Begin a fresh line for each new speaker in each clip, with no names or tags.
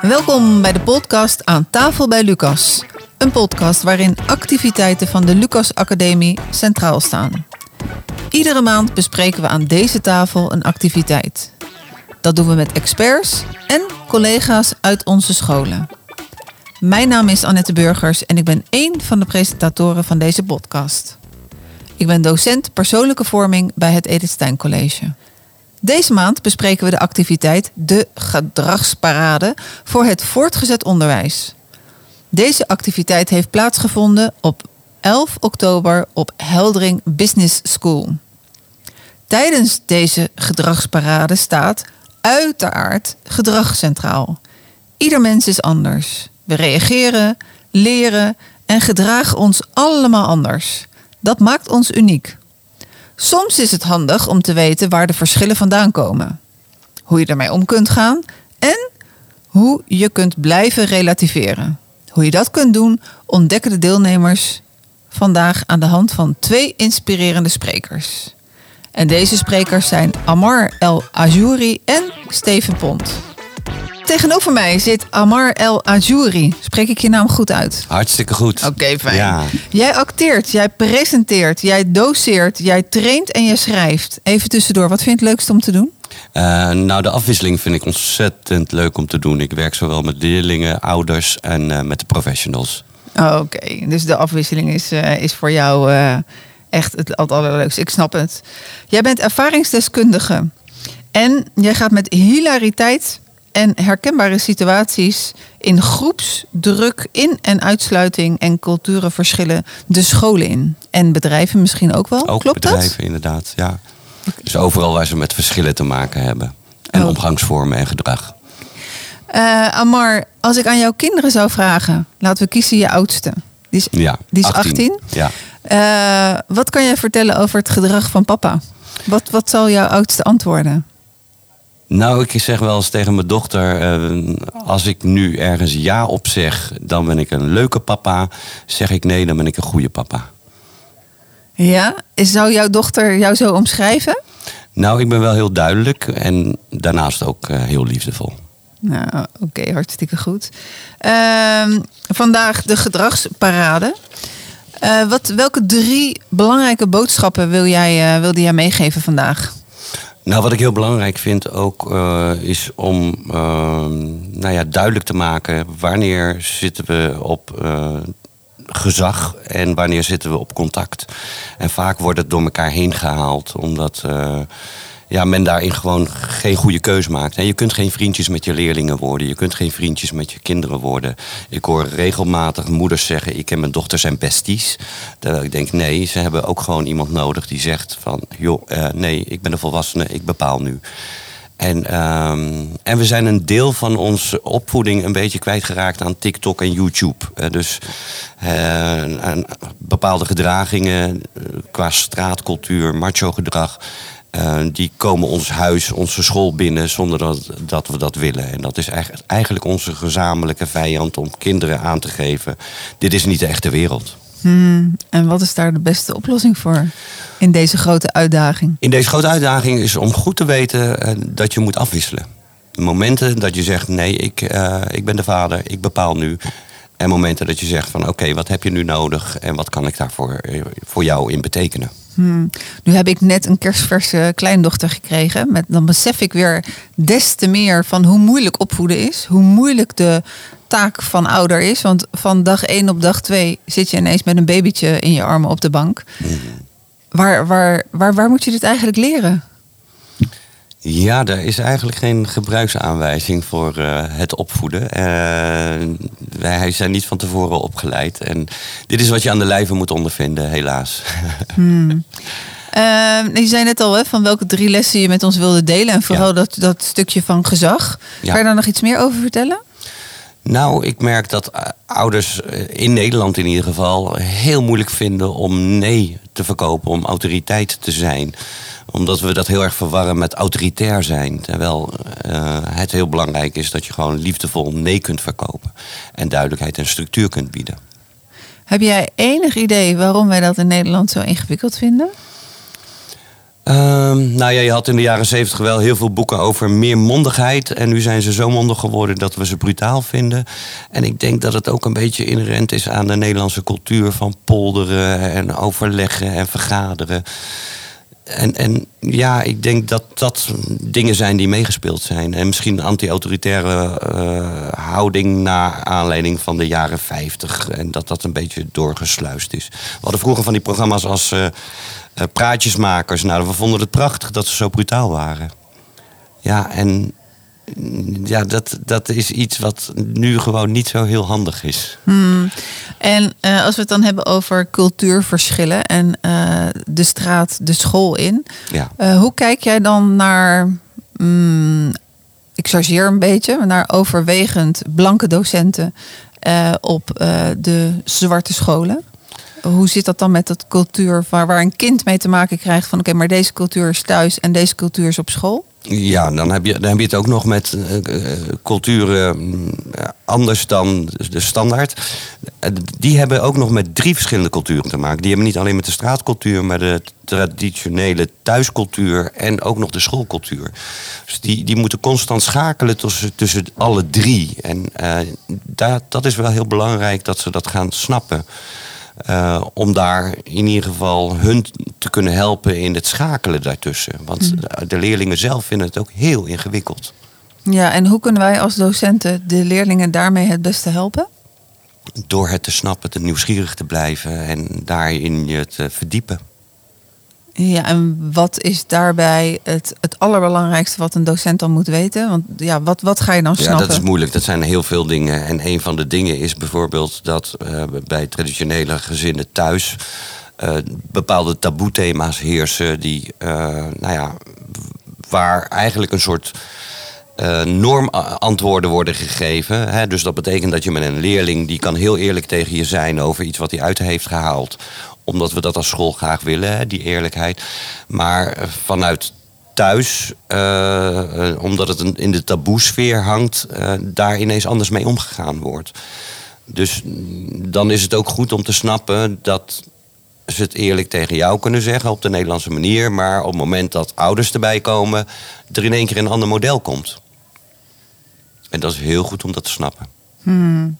Welkom bij de podcast Aan tafel bij Lucas. Een podcast waarin activiteiten van de Lucas Academie centraal staan. Iedere maand bespreken we aan deze tafel een activiteit. Dat doen we met experts en collega's uit onze scholen. Mijn naam is Annette Burgers en ik ben één van de presentatoren van deze podcast. Ik ben docent persoonlijke vorming bij het Edith Stein College. Deze maand bespreken we de activiteit De Gedragsparade voor het voortgezet onderwijs. Deze activiteit heeft plaatsgevonden op 11 oktober op Heldering Business School. Tijdens deze gedragsparade staat uiteraard gedrag centraal. Ieder mens is anders. We reageren, leren en gedragen ons allemaal anders. Dat maakt ons uniek. Soms is het handig om te weten waar de verschillen vandaan komen. Hoe je ermee om kunt gaan en hoe je kunt blijven relativeren. Hoe je dat kunt doen, ontdekken de deelnemers vandaag aan de hand van twee inspirerende sprekers. En deze sprekers zijn Amar El Ajouri en Steven Pont. Tegenover mij zit Amar El Ajouri. Spreek ik je naam goed uit?
Hartstikke goed.
Oké, fijn.
Ja.
Jij acteert, jij presenteert, jij doseert, jij traint en je schrijft. Even tussendoor, wat vind je het leukst om te doen?
Uh, nou, de afwisseling vind ik ontzettend leuk om te doen. Ik werk zowel met leerlingen, ouders en uh, met de professionals.
Oh, Oké, dus de afwisseling is, uh, is voor jou echt het, het allerleukste. Ik snap het. Jij bent ervaringsdeskundige. En jij gaat met hilariteit en herkenbare situaties in groepsdruk, in- en uitsluiting en culturenverschillen de scholen in. En bedrijven misschien ook wel.
Ook
Klopt
bedrijven,
dat?
inderdaad. Ja. Dus overal waar ze met verschillen te maken hebben. En
Oh.
omgangsvormen en gedrag.
Eh, Amar, als ik aan jouw kinderen zou vragen, laten we kiezen je oudste. Die is,
Ja,
die is 18.
Ja.
Eh, wat kan jij vertellen over het gedrag van papa? Wat, wat zal jouw oudste antwoorden?
Nou, ik zeg wel eens tegen mijn dochter: eh, als ik nu ergens ja op zeg, dan ben ik een leuke papa. Zeg ik nee, dan ben ik een goede papa.
Ja, zou jouw dochter jou zo omschrijven?
Nou, ik ben wel heel duidelijk en daarnaast ook eh, heel liefdevol.
Nou, oké, hartstikke goed. Ehm, vandaag de gedragsparade. Eh, wat, welke drie belangrijke boodschappen wil jij, wilde jij meegeven vandaag?
Nou, wat ik heel belangrijk vind ook, eh, is om eh, nou ja, duidelijk te maken wanneer zitten we op eh, gezag en wanneer zitten we op contact. En vaak wordt het door elkaar heen gehaald, omdat eh, ja, men daarin gewoon geen goede keuze maakt. Je kunt geen vriendjes met je leerlingen worden, je kunt geen vriendjes met je kinderen worden. Ik hoor regelmatig moeders zeggen, ik en mijn dochter zijn besties. Terwijl ik denk, nee, ze hebben ook gewoon iemand nodig die zegt van, joh, eh, nee, ik ben een volwassene, ik bepaal nu. En, ehm, en we zijn een deel van onze opvoeding een beetje kwijtgeraakt aan TikTok en YouTube. Eh, dus aan bepaalde gedragingen qua straatcultuur, macho gedrag. Eh, die komen ons huis, onze school binnen zonder dat, dat we dat willen. En dat is eigenlijk, onze gezamenlijke vijand om kinderen aan te geven. Dit is niet de echte wereld.
Hmm, en wat is daar de beste oplossing voor in deze grote uitdaging?
In deze grote uitdaging is om goed te weten eh, dat je moet afwisselen. Momenten dat je zegt, nee, ik, eh, ik ben de vader, ik bepaal nu. En momenten dat je zegt van, oké, wat heb je nu nodig en wat kan ik daarvoor voor jou in betekenen?
Hmm. Nu heb ik net een kerstverse kleindochter gekregen. Met, dan besef ik weer des te meer van hoe moeilijk opvoeden is. Hoe moeilijk de taak van ouder is. Want van dag 1 op dag 2 zit je ineens met een babytje in je armen op de bank. Waar, waar, waar, waar moet je dit eigenlijk leren?
Ja, er is eigenlijk geen gebruiksaanwijzing voor eh, het opvoeden. Eh, wij zijn niet van tevoren opgeleid. En dit is wat je aan de lijve moet ondervinden, helaas.
Hmm. Ehm, je zei net al hè, van welke drie lessen je met ons wilde delen. En vooral
Ja.
dat, dat stukje van gezag.
Ja.
Kan je daar nog iets meer over vertellen?
Nou, ik merk dat eh, ouders eh, in Nederland in ieder geval heel moeilijk vinden om nee te verkopen, om autoriteit te zijn. Omdat we dat heel erg verwarren met autoritair zijn. Terwijl eh, het heel belangrijk is dat je gewoon liefdevol nee kunt verkopen. En duidelijkheid en structuur kunt bieden.
Heb jij enig idee waarom wij dat in Nederland zo ingewikkeld vinden?
Ehm, nou ja, je had in de jaren zeventig wel heel veel boeken over meermondigheid. En nu zijn ze zo mondig geworden dat we ze brutaal vinden. En ik denk dat het ook een beetje inherent is aan de Nederlandse cultuur van polderen en overleggen en vergaderen. En, en ja, ik denk dat dat dingen zijn die meegespeeld zijn. En misschien een anti-autoritaire uh, houding naar aanleiding van de jaren 50. En dat dat een beetje doorgesluist is. We hadden vroeger van die programma's als uh, Praatjesmakers. Nou, we vonden het prachtig dat ze zo brutaal waren. Ja, en ja, dat, dat is iets wat nu gewoon niet zo heel handig is.
Hmm. En uh, als we het dan hebben over cultuurverschillen en uh, de straat, de school in.
Ja.
Uh, hoe kijk jij dan naar, mm, ik chargeer een beetje, naar overwegend blanke docenten op de zwarte scholen? Hoe zit dat dan met dat cultuur waar, waar een kind mee te maken krijgt van oké, okay, maar deze cultuur is thuis en deze cultuur is op school?
Ja, dan heb, je, dan heb je het ook nog met uh, culturen uh, anders dan de standaard. Die hebben ook nog met drie verschillende culturen te maken. Die hebben niet alleen met de straatcultuur, maar de traditionele thuiscultuur en ook nog de schoolcultuur. Dus die, die moeten constant schakelen tussen, tussen alle drie. En dat, dat is wel heel belangrijk dat ze dat gaan snappen. Uh, om daar in ieder geval hun te kunnen helpen in het schakelen daartussen. Want mm. de leerlingen zelf vinden het ook heel ingewikkeld.
Ja, en hoe kunnen wij als docenten de leerlingen daarmee het beste helpen?
Door het te snappen, te nieuwsgierig te blijven en daarin je te verdiepen.
Ja, en wat is daarbij het, het allerbelangrijkste wat een docent dan moet weten? Want ja, wat, wat ga je dan snappen?
Ja, dat is moeilijk. Dat zijn heel veel dingen. En een van de dingen is bijvoorbeeld dat uh, bij traditionele gezinnen thuis uh, bepaalde taboethema's heersen die, uh, nou ja, waar eigenlijk een soort uh, normantwoorden worden gegeven. Hè? Dus dat betekent dat je met een leerling, die kan heel eerlijk tegen je zijn over iets wat hij uit heeft gehaald omdat we dat als school graag willen, die eerlijkheid. Maar vanuit thuis, uh, omdat het in de taboesfeer hangt, daar ineens anders mee omgegaan wordt. Dus dan is het ook goed om te snappen dat ze het eerlijk tegen jou kunnen zeggen op de Nederlandse manier. Maar op het moment dat ouders erbij komen, er in één keer een ander model komt. En dat is heel goed om dat te snappen.
Hmm.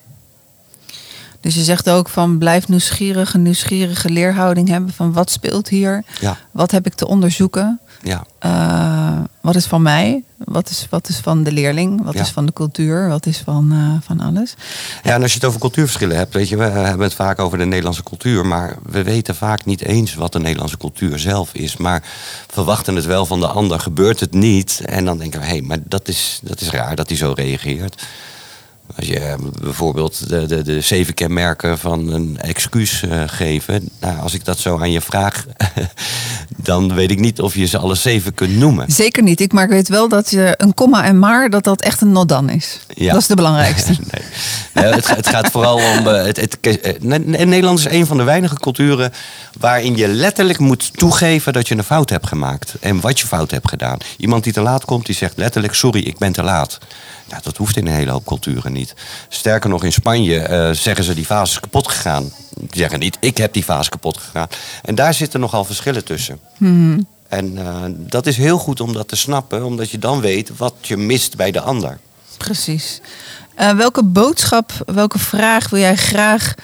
Dus je zegt ook van blijf nieuwsgierig, een nieuwsgierige leerhouding hebben van wat speelt hier,
ja.
wat heb ik te onderzoeken,
ja.
Uh, wat is van mij, wat is, wat is van de leerling, wat
Ja.
is van de cultuur, wat is van, uh, van alles.
Ja, en als je het over cultuurverschillen hebt, weet je, we hebben het vaak over de Nederlandse cultuur, maar we weten vaak niet eens wat de Nederlandse cultuur zelf is. Maar verwachten het wel van de ander, gebeurt het niet. En dan denken we, hé, hey, maar dat is, dat is raar dat hij zo reageert. Als je eh, bijvoorbeeld de, de, de zeven kenmerken van een excuus uh, geven. Nou, als ik dat zo aan je vraag, dan weet ik niet of je ze alle zeven kunt noemen.
Zeker niet. Ik maar ik weet wel dat je een komma en maar, dat dat echt een not dan is.
Ja.
Dat is de belangrijkste.
nee. Nee, het, het, gaat vooral om. Uh, het, het, Nederland is een van de weinige culturen waarin je letterlijk moet toegeven dat je een fout hebt gemaakt. En wat je fout hebt gedaan. Iemand die te laat komt, die zegt letterlijk: Sorry, ik ben te laat. Nou, dat hoeft in een hele hoop culturen niet. Sterker nog, in Spanje uh, zeggen ze die vaas is kapot gegaan. Die zeggen niet, ik heb die vaas kapot gegaan. En daar zitten nogal verschillen tussen.
Hmm.
En uh, dat is heel goed om dat te snappen, omdat je dan weet wat je mist bij de ander.
Precies. Uh, welke boodschap, welke vraag wil jij graag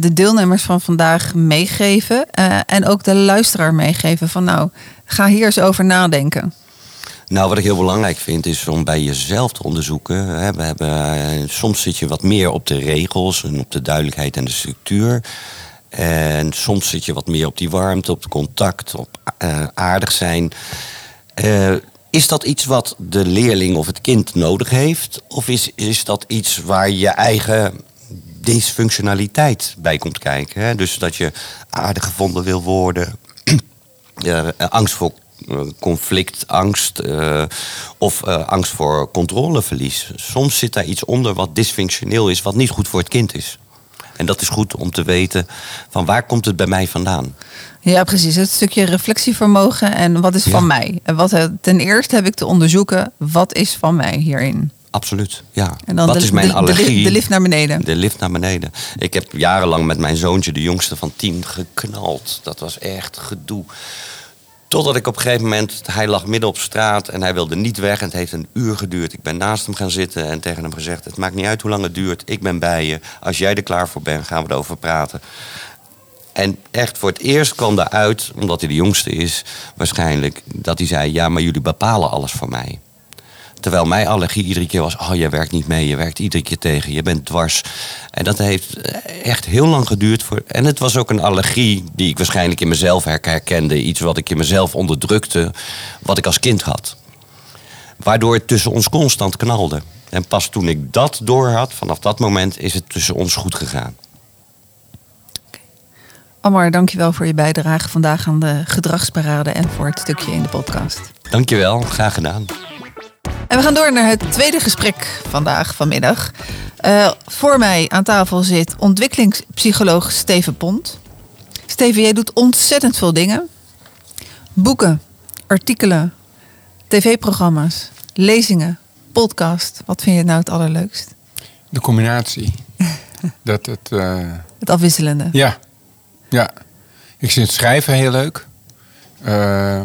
de deelnemers van vandaag meegeven? en ook de luisteraar meegeven van nou, ga hier eens over nadenken.
Nou, wat ik heel belangrijk vind, is om bij jezelf te onderzoeken. We hebben, soms zit je wat meer op de regels en op de duidelijkheid en de structuur. En soms zit je wat meer op die warmte, op contact, op uh, aardig zijn. Uh, is dat iets wat de leerling of het kind nodig heeft? Of is, is dat iets waar je eigen dysfunctionaliteit bij komt kijken? Hè? Dus dat je aardig gevonden wil worden. uh, angst voor conflict, angst of angst voor controleverlies. Soms zit daar iets onder wat dysfunctioneel is, wat niet goed voor het kind is. En dat is goed om te weten van waar komt het bij mij vandaan.
Ja, precies. Het stukje reflectievermogen en wat is ja. van mij. En wat, ten eerste heb ik te onderzoeken, wat is van mij hierin?
Absoluut, ja.
En dan
Wat
de,
is mijn
de,
allergie?
De, de lift naar beneden.
De lift naar beneden. Ik heb jarenlang met mijn zoontje, de jongste van tien, geknald. Dat was echt gedoe Totdat ik op een gegeven moment, hij lag midden op straat en hij wilde niet weg. En het heeft een uur geduurd. Ik ben naast hem gaan zitten en tegen hem gezegd: Het maakt niet uit hoe lang het duurt. Ik ben bij je. Als jij er klaar voor bent, gaan we erover praten. En echt voor het eerst kwam eruit, omdat hij de jongste is, waarschijnlijk, dat hij zei: Ja, maar jullie bepalen alles voor mij. Terwijl mijn allergie iedere keer was: Oh, jij werkt niet mee, je werkt iedere keer tegen, je bent dwars. En dat heeft echt heel lang geduurd. Voor, en het was ook een allergie die ik waarschijnlijk in mezelf herkende. Iets wat ik in mezelf onderdrukte, wat ik als kind had. Waardoor het tussen ons constant knalde. En pas toen ik dat doorhad, vanaf dat moment is het tussen ons goed gegaan.
Amar, dankjewel voor je bijdrage vandaag aan de gedragsparade en voor het stukje in de podcast.
Dankjewel, graag gedaan.
En we gaan door naar het tweede gesprek vandaag, vanmiddag. Uh, voor mij aan tafel zit ontwikkelingspsycholoog Steven Pont. Steven, jij doet ontzettend veel dingen. Boeken, artikelen, tv-programma's, lezingen, podcast. Wat vind je nou het allerleukst?
De combinatie. dat het, uh...
het afwisselende.
Ja, ja. Ik vind schrijven heel leuk. Uh,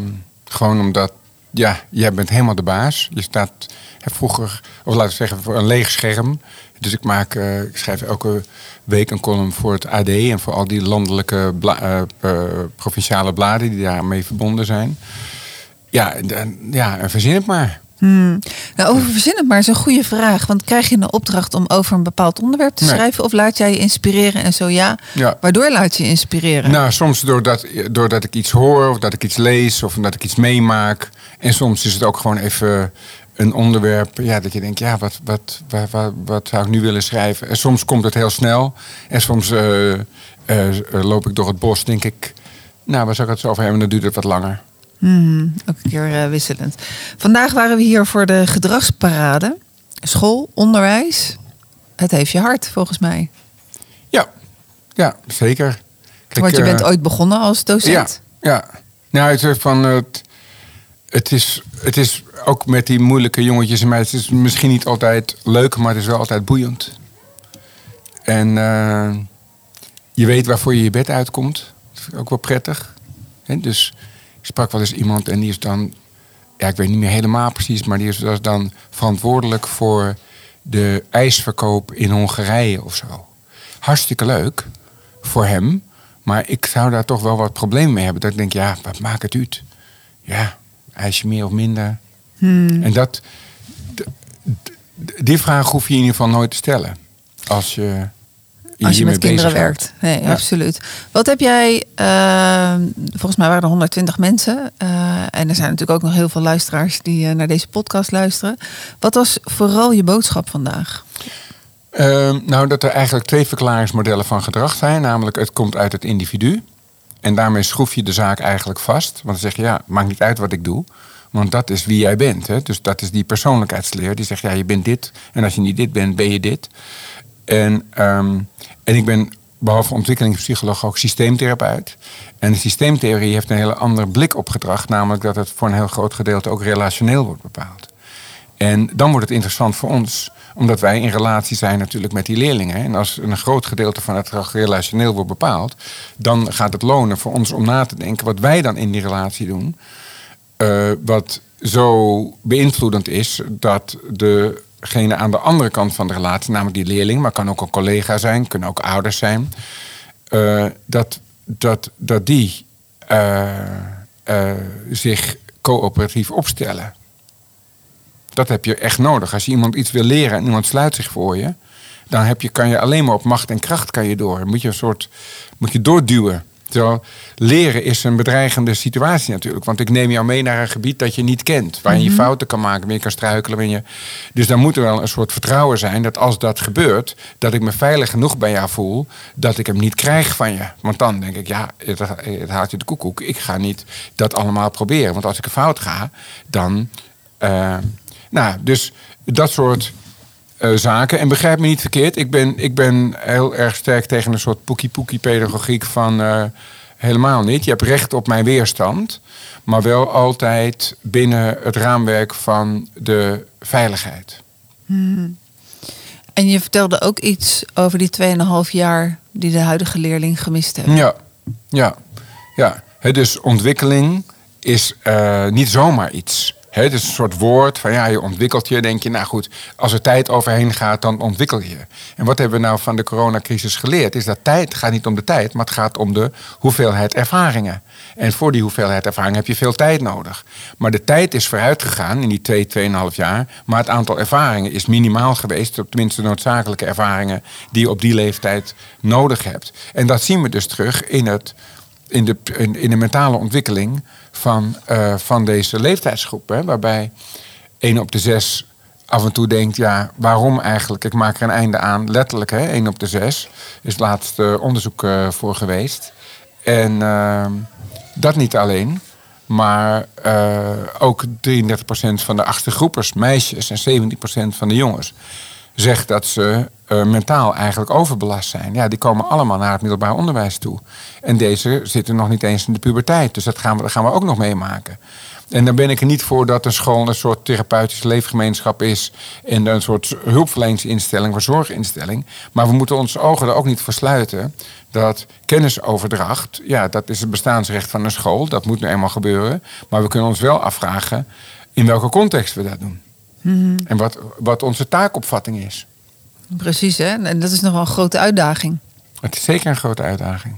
gewoon omdat ja, jij bent helemaal de baas. Je staat vroeger, of laten we zeggen, voor een leeg scherm. Dus ik, maak, uh, ik schrijf elke week een column voor het AD en voor al die landelijke uh, uh, provinciale bladen die daarmee verbonden zijn. Ja, en, ja, en verzin het maar.
Hmm. Nou, over verzin het maar is een goede vraag. Want krijg je een opdracht om over een bepaald onderwerp te schrijven? Of laat jij je inspireren en zo ja, ja, Waardoor laat je je inspireren?
Nou, soms doordat, doordat ik iets hoor, of dat ik iets lees, of dat ik iets meemaak. En soms is het ook gewoon even een onderwerp ja, dat je denkt, ja, wat, wat, wat, wat, wat zou ik nu willen schrijven? En soms komt het heel snel. En soms uh, uh, loop ik door het bos, denk ik, nou, waar zou ik het zo over hebben? Dan duurt het wat langer.
Hmm, ook een keer wisselend. Vandaag waren we hier voor de gedragsparade. School, onderwijs. Het heeft je hart, volgens mij.
Ja, ja zeker.
Kijk, Want je bent ooit begonnen als docent.
Ja, ja. Nou, het, van het, het, is, het is ook met die moeilijke jongetjes en meisjes... het is misschien niet altijd leuk, maar het is wel altijd boeiend. En uh, je weet waarvoor je je bed uitkomt. Dat ook wel prettig. Dus ik sprak wel eens iemand en die is dan... Ja, ik weet niet meer helemaal precies, maar die is dan verantwoordelijk voor de ijsverkoop in Hongarije of zo. Hartstikke leuk voor hem, maar ik zou daar toch wel wat probleem mee hebben. Dat ik denk, ja, wat maakt het uit? Ja, ijsje meer of minder. Hmm. En dat, die vraag hoef je in ieder geval nooit te stellen. Als je,
als je met kinderen werkt. Nee, absoluut. Wat heb jij, uh, volgens mij waren er 120 mensen. Uh, en er zijn natuurlijk ook nog heel veel luisteraars die uh, naar deze podcast luisteren. Wat was vooral je boodschap vandaag?
Ehm, nou, dat er eigenlijk twee verklaringsmodellen van gedrag zijn. Namelijk, het komt uit het individu. En daarmee schroef je de zaak eigenlijk vast. Want dan zeg je, ja, maakt niet uit wat ik doe. Want dat is wie jij bent. Hè? Dus dat is die persoonlijkheidsleer. Die zegt, ja, je bent dit. En als je niet dit bent, ben je dit. En, ehm, en ik ben behalve ontwikkelingspsycholoog ook systeemtherapeut. En de systeemtheorie heeft een hele andere blik op gedrag. Namelijk dat het voor een heel groot gedeelte ook relationeel wordt bepaald. En dan wordt het interessant voor ons, omdat wij in relatie zijn natuurlijk met die leerlingen. En als een groot gedeelte van het relationeel wordt bepaald, dan gaat het lonen voor ons om na te denken wat wij dan in die relatie doen. Uh, wat zo beïnvloedend is dat degene aan de andere kant van de relatie, namelijk die leerling, maar kan ook een collega zijn, kunnen ook ouders zijn, uh, dat, dat, dat die uh, zich coöperatief opstellen. Dat heb je echt nodig. Als je iemand iets wil leren en iemand sluit zich voor je, dan heb je, kan je alleen maar op macht en kracht kan je door. Moet je een soort moet je doorduwen. Terwijl leren is een bedreigende situatie natuurlijk. Want ik neem jou mee naar een gebied dat je niet kent. Waar je mm fouten kan maken, waar je kan struikelen. Je... Dus dan moet er wel een soort vertrouwen zijn dat als dat gebeurt... dat ik me veilig genoeg bij jou voel dat ik hem niet krijg van je. Want dan denk ik, ja, het, het haalt je de koekoek. Ik ga niet dat allemaal proberen. Want als ik een fout ga, dan... Uh, nou, dus dat soort uh, zaken. En begrijp me niet verkeerd, ik ben, ik ben heel erg sterk tegen een soort poekie-poekie pedagogiek van uh, helemaal niet. Je hebt recht op mijn weerstand, maar wel altijd binnen het raamwerk van de veiligheid.
Hmm. En je vertelde ook iets over die 2,5 jaar die de huidige leerling gemist heeft.
Ja, ja, ja. dus ontwikkeling is eh, niet zomaar iets. Hè, het is een soort woord van ja, je ontwikkelt je. Denk je, nou goed, als er tijd overheen gaat, dan ontwikkel je. En wat hebben we nou van de coronacrisis geleerd? Is dat tijd gaat niet om de tijd, maar het gaat om de hoeveelheid ervaringen. En voor die hoeveelheid ervaring heb je veel tijd nodig. Maar de tijd is vooruit gegaan in die twee, tweeënhalf jaar. Maar het aantal ervaringen is minimaal geweest. Tenminste, noodzakelijke ervaringen die je op die leeftijd nodig hebt. En dat zien we dus terug in, het, in, de, in, de mentale ontwikkeling van, uh, van deze leeftijdsgroep. Hè, waarbij één op de zes af en toe denkt, ja, waarom eigenlijk? Ik maak er een einde aan. Letterlijk, hè, 1 op de 6 is het laatste onderzoek uh, voor geweest. En uh, dat niet alleen, maar ook 33% van de achtergroepers, meisjes, en 17% van de jongens, zegt dat ze uh, mentaal eigenlijk overbelast zijn. Ja, die komen allemaal naar het middelbaar onderwijs toe. En deze zitten nog niet eens in de puberteit. Dus dat gaan we, dat gaan we ook nog meemaken. En dan ben ik er niet voor dat een school een soort therapeutische leefgemeenschap is. En een soort hulpverleningsinstelling of zorginstelling. Maar we moeten onze ogen er ook niet voor sluiten. Dat kennisoverdracht, ja, dat is het bestaansrecht van een school. Dat moet nu eenmaal gebeuren. Maar we kunnen ons wel afvragen in welke context we dat doen. Mhm. En wat, wat onze taakopvatting is.
Precies, hè? En dat is nog wel een grote uitdaging.
Het is zeker een grote uitdaging.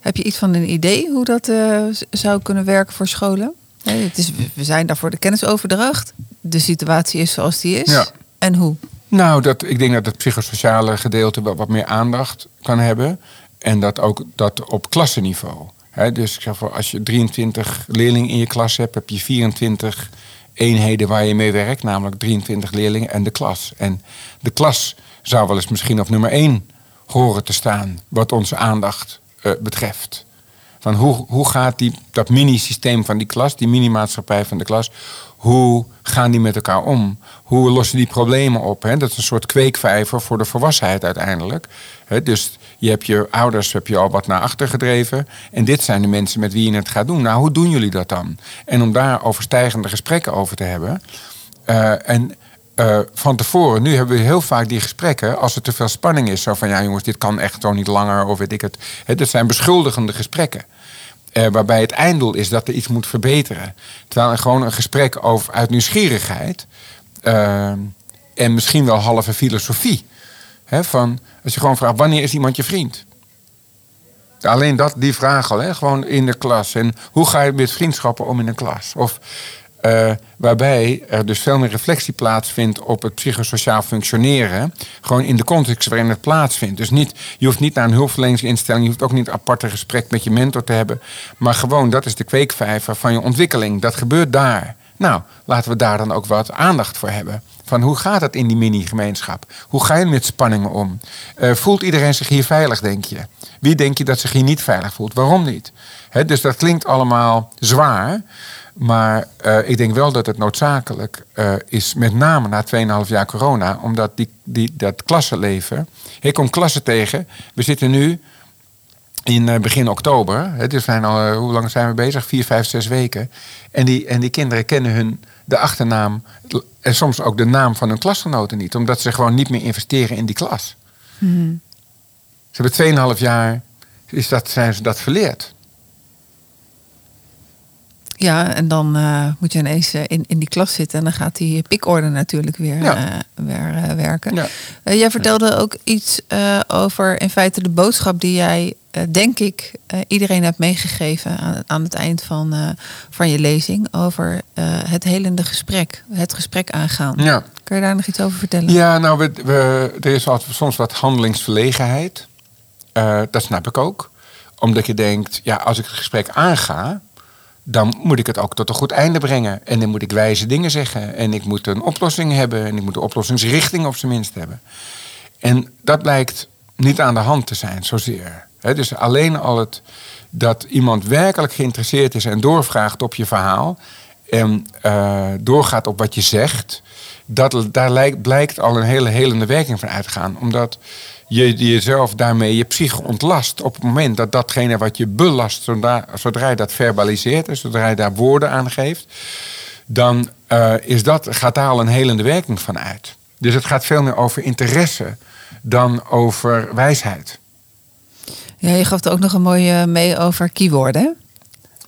Heb je iets van een idee hoe dat uh, zou kunnen werken voor scholen? het is, we zijn daar voor de kennisoverdracht. De situatie is zoals die is. Ja. En hoe?
Nou, dat, ik denk dat het psychosociale gedeelte wel wat meer aandacht kan hebben. En dat ook dat op klassenniveau. dus ik zeg voor, als je 23 leerlingen in je klas hebt, heb je 24 eenheden waar je mee werkt, namelijk 23 leerlingen en de klas. En de klas zou wel eens misschien op nummer 1 horen te staan, wat onze aandacht uh, betreft. Van hoe, hoe gaat die, dat mini-systeem van die klas, die mini-maatschappij van de klas, hoe gaan die met elkaar om? Hoe lossen die problemen op? Hè? Dat is een soort kweekvijver voor de volwassenheid uiteindelijk. Dus je hebt je ouders heb je al wat naar achter gedreven. En dit zijn de mensen met wie je het gaat doen. Nou, hoe doen jullie dat dan? En om daar overstijgende gesprekken over te hebben. Uh, en uh, van tevoren, nu hebben we heel vaak die gesprekken als er te veel spanning is. Zo van ja, jongens, dit kan echt zo niet langer, of weet ik het. He, dat zijn beschuldigende gesprekken. Uh, waarbij het einddoel is dat er iets moet verbeteren. Terwijl er gewoon een gesprek over uit nieuwsgierigheid. En misschien wel halve filosofie. Van, als je gewoon vraagt, wanneer is iemand je vriend? Alleen dat, die vraag al, hè? gewoon in de klas. En hoe ga je met vriendschappen om in een klas? Of uh, waarbij er dus veel meer reflectie plaatsvindt op het psychosociaal functioneren. Gewoon in de context waarin het plaatsvindt. Dus niet, je hoeft niet naar een hulpverleningsinstelling, je hoeft ook niet een aparte gesprek met je mentor te hebben. Maar gewoon, dat is de kweekvijver van je ontwikkeling. Dat gebeurt daar. Nou, laten we daar dan ook wat aandacht voor hebben. Van hoe gaat het in die mini-gemeenschap? Hoe ga je met spanningen om? Uh, voelt iedereen zich hier veilig, denk je? Wie denk je dat zich hier niet veilig voelt? Waarom niet? Dus dat klinkt allemaal zwaar. Maar uh, ik denk wel dat het noodzakelijk uh, is, met name na 2,5 jaar corona, omdat die, die, dat klassenleven. Ik kom klassen tegen. We zitten nu in begin oktober. Al, hoe lang zijn we bezig? Vier, vijf, zes weken. En die, en die kinderen kennen hun de achternaam en soms ook de naam van hun klasgenoten niet, omdat ze gewoon niet meer investeren in die klas. Mm. Ze hebben 2,5 jaar is dat, zijn ze dat verleerd.
Ja, en dan uh, moet je ineens uh, in, in die klas zitten en dan gaat die pikorde natuurlijk weer, ja. uh, weer werken. Ja. jij vertelde ook iets over in feite de boodschap die jij, denk ik, iedereen hebt meegegeven aan, aan het eind van, van je lezing over het helende gesprek, het gesprek aangaan. Ja. Kun je daar nog iets over vertellen?
Ja, nou, we, we, er is soms wat handelingsverlegenheid. dat snap ik ook. Omdat je denkt, ja, als ik het gesprek aanga, dan moet ik het ook tot een goed einde brengen. En dan moet ik wijze dingen zeggen. En ik moet een oplossing hebben. En ik moet een oplossingsrichting op zijn minst hebben. En dat blijkt niet aan de hand te zijn, zozeer. Dus alleen al het dat iemand werkelijk geïnteresseerd is en doorvraagt op je verhaal. En uh, doorgaat op wat je zegt. Dat, daar lijkt, blijkt al een hele helende werking van uitgaan. Omdat je jezelf daarmee je psyche ontlast. Op het moment dat datgene wat je belast, zodra, zodra je dat verbaliseert, en zodra je daar woorden aan geeft, dan uh, is dat, gaat daar al een helende werking van uit. Dus het gaat veel meer over interesse dan over wijsheid.
Ja, je gaf er ook nog een mooie mee over keywords?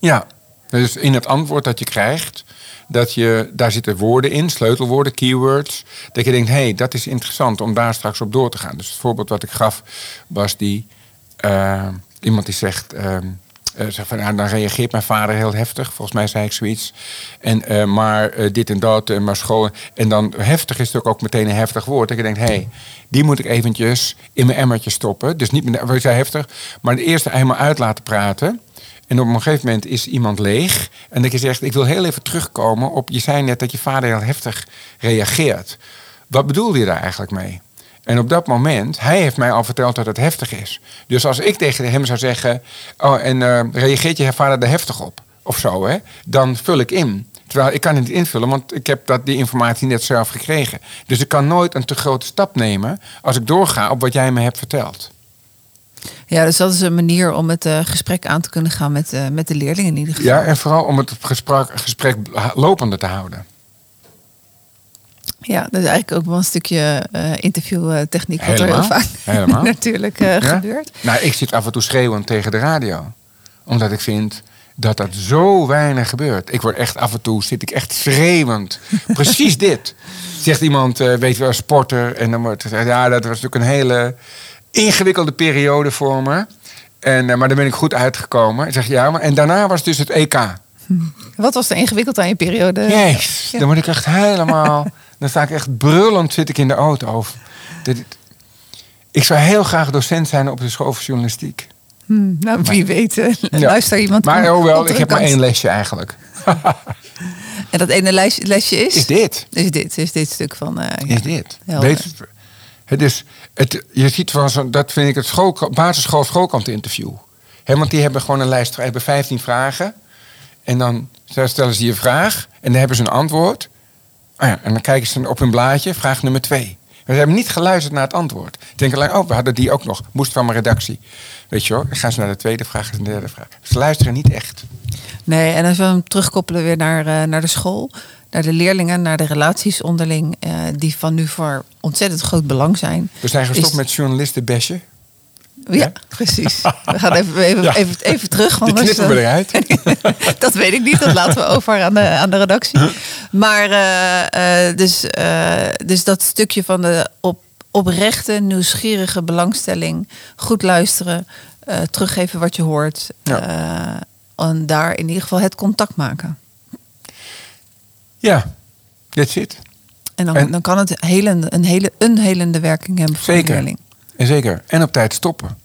Ja. Dus in het antwoord dat je krijgt, dat je, daar zitten woorden in, sleutelwoorden, keywords. Dat je denkt, hé, hey, dat is interessant om daar straks op door te gaan. Dus het voorbeeld wat ik gaf was die, uh, iemand die zegt, uh, uh, zeg van, dan reageert mijn vader heel heftig. Volgens mij zei ik zoiets. En, uh, maar uh, dit en dat, en maar school. En dan heftig is natuurlijk ook meteen een heftig woord. Dat je denkt, hé, hey, die moet ik eventjes in mijn emmertje stoppen. Dus niet meer, we heftig, maar de eerste helemaal uit laten praten. En op een gegeven moment is iemand leeg. En dat je zegt, ik wil heel even terugkomen op... je zei net dat je vader heel heftig reageert. Wat bedoelde je daar eigenlijk mee? En op dat moment, hij heeft mij al verteld dat het heftig is. Dus als ik tegen hem zou zeggen... oh, en uh, reageert je vader er heftig op? Of zo, hè? Dan vul ik in. Terwijl ik kan het niet invullen, want ik heb dat, die informatie net zelf gekregen. Dus ik kan nooit een te grote stap nemen... als ik doorga op wat jij me hebt verteld.
Ja, dus dat is een manier om het uh, gesprek aan te kunnen gaan met, uh, met de leerlingen in ieder geval.
Ja, en vooral om het gesprek, gesprek lopende te houden.
Ja, dat is eigenlijk ook wel een stukje uh, interviewtechniek wat
helemaal,
er heel vaak
helemaal.
natuurlijk ja? gebeurt.
Nou, ik zit af en toe schreeuwend tegen de radio. Omdat ik vind dat dat zo weinig gebeurt. Ik word echt af en toe, zit ik echt schreeuwend. Precies dit. Zegt iemand, weet wel, sporter. En dan wordt het, ja, dat was natuurlijk een hele ingewikkelde periode voor me. En, uh, maar daar ben ik goed uitgekomen. Ik zeg ja, maar en daarna was dus het EK.
Wat was er ingewikkeld aan je periode?
Yes, ja. dan word ik echt helemaal. dan sta ik echt brullend, zit ik in de auto. Ik zou heel graag docent zijn op de school voor journalistiek.
Hmm, nou, wie maar, weet. Ja. Luister iemand.
Maar oh wel, ik heb maar één lesje eigenlijk.
en dat ene lesje, lesje is?
Is dit.
Is dit, is dit stuk van. Uh,
is dit. Weet, het is, het, je ziet van zo, dat vind ik het school, basisschool schoolkant interview. He, want die hebben gewoon een lijst, hebben 15 vragen. En dan stellen ze je vraag en dan hebben ze een antwoord. Oh ja, en dan kijken ze op hun blaadje, vraag nummer 2. We hebben niet geluisterd naar het antwoord. Ik denk alleen, oh, we hadden die ook nog. Moest van mijn redactie. Weet je hoor, dan gaan ze naar de tweede vraag en de derde vraag. Ze luisteren niet echt.
Nee, en als we hem terugkoppelen weer naar, uh, naar de school naar de leerlingen, naar de relaties onderling, uh, die van nu voor ontzettend groot belang zijn.
We zijn gestopt is... met journalistenbesje.
Ja, ja, precies. We gaan even, even, ja. even, even terug.
Die knippen we eruit.
dat weet ik niet, dat laten we over aan de, aan de redactie. Maar uh, uh, dus, dus dat stukje van de op, oprechte, nieuwsgierige belangstelling, goed luisteren, teruggeven wat je hoort. Ja. en daar in ieder geval het contact maken.
Ja, that's it.
En dan, en, dan kan het helen, een, hele, een helende werking hebben voor
zeker,
de leerling.
En zeker. En op tijd stoppen.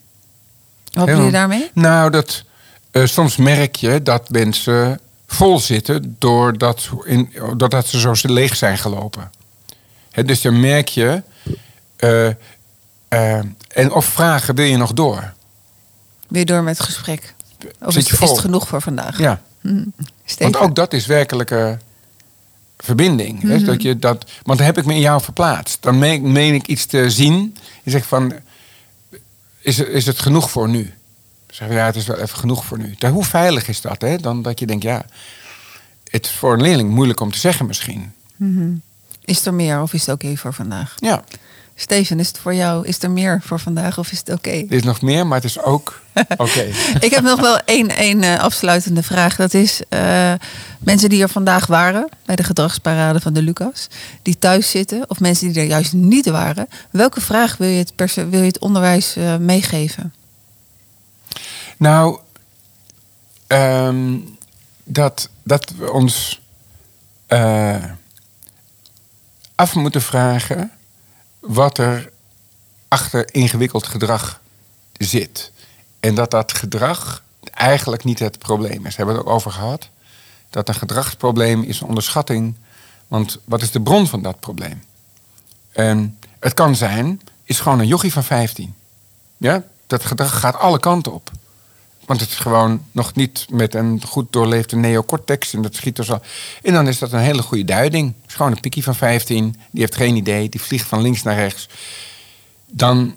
Wat bedoel je daarmee?
Nou, dat, uh, soms merk je dat mensen vol zitten doordat, in, doordat ze zo leeg zijn gelopen. He, dus dan merk je... Uh, uh, en of vragen, wil je nog door?
Wil je door met het gesprek? Of is, is, het genoeg voor vandaag?
Ja.
Hm.
Want ook dat is werkelijke verbinding. Mm-hmm. dat je dat, want dan heb ik me in jou verplaatst. Dan meen, meen ik iets te zien. Je zegt van, is het, is het genoeg voor nu? Zeg ja, het is wel even genoeg voor nu. hoe veilig is dat? Hè? Dan dat je denkt, ja, het is voor een leerling moeilijk om te zeggen misschien.
Mm-hmm. Is er meer of is het oké okay voor vandaag?
Ja.
Steven, is het voor jou, is er meer voor vandaag of is het oké? Okay?
Er is nog meer, maar het is ook oké. Okay.
ik heb nog wel één, één uh, afsluitende vraag. Dat is uh, mensen die er vandaag waren bij de gedragsparade van de Lucas, die thuis zitten, of mensen die er juist niet waren. Welke vraag wil je het, pers- wil je het onderwijs uh, meegeven?
Nou, um, dat, dat we ons af moeten vragen wat er achter ingewikkeld gedrag zit. En dat dat gedrag eigenlijk niet het probleem is. We hebben het ook over gehad. Dat een gedragsprobleem is een onderschatting. Want wat is de bron van dat probleem? En het kan zijn, is gewoon een jochie van 15. Ja, dat gedrag gaat alle kanten op. Want het is gewoon nog niet met een goed doorleefde neocortex. En dat schiet er zo. En dan is dat een hele goede duiding. Het is gewoon een pikkie van 15. Die heeft geen idee. Die vliegt van links naar rechts. Dan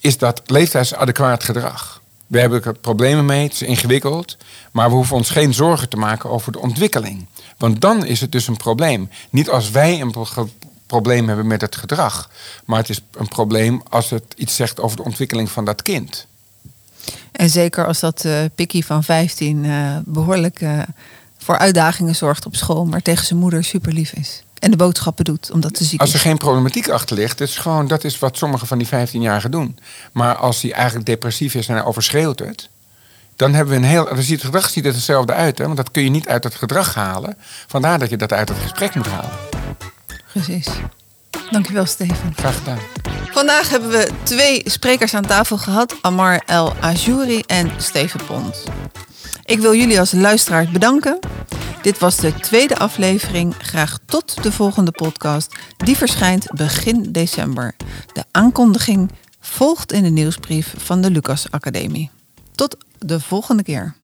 is dat leeftijdsadequaat gedrag. We hebben er problemen mee. Het is ingewikkeld. Maar we hoeven ons geen zorgen te maken over de ontwikkeling. Want dan is het dus een probleem. Niet als wij een pro probleem hebben met het gedrag. Maar het is een probleem als het iets zegt over de ontwikkeling van dat kind.
En zeker als dat uh, Pikkie van 15 uh, behoorlijk uh, voor uitdagingen zorgt op school, maar tegen zijn moeder super lief is. En de boodschappen doet, omdat ze ziek
als er
is.
geen problematiek achter ligt, is gewoon, dat is wat sommige van die 15-jarigen doen. Maar als hij eigenlijk depressief is en hij overschreeuwt het, dan hebben we een heel. Dan ziet het gedrag ziet er hetzelfde uit, hè? want dat kun je niet uit het gedrag halen. Vandaar dat je dat uit het gesprek moet halen.
Precies. Dankjewel, Steven.
Graag gedaan.
Vandaag hebben we twee sprekers aan tafel gehad: Amar El Ajouri en Steven Pont. Ik wil jullie als luisteraar bedanken. Dit was de tweede aflevering. Graag tot de volgende podcast. Die verschijnt begin december. De aankondiging volgt in de nieuwsbrief van de Lucas Academie. Tot de volgende keer.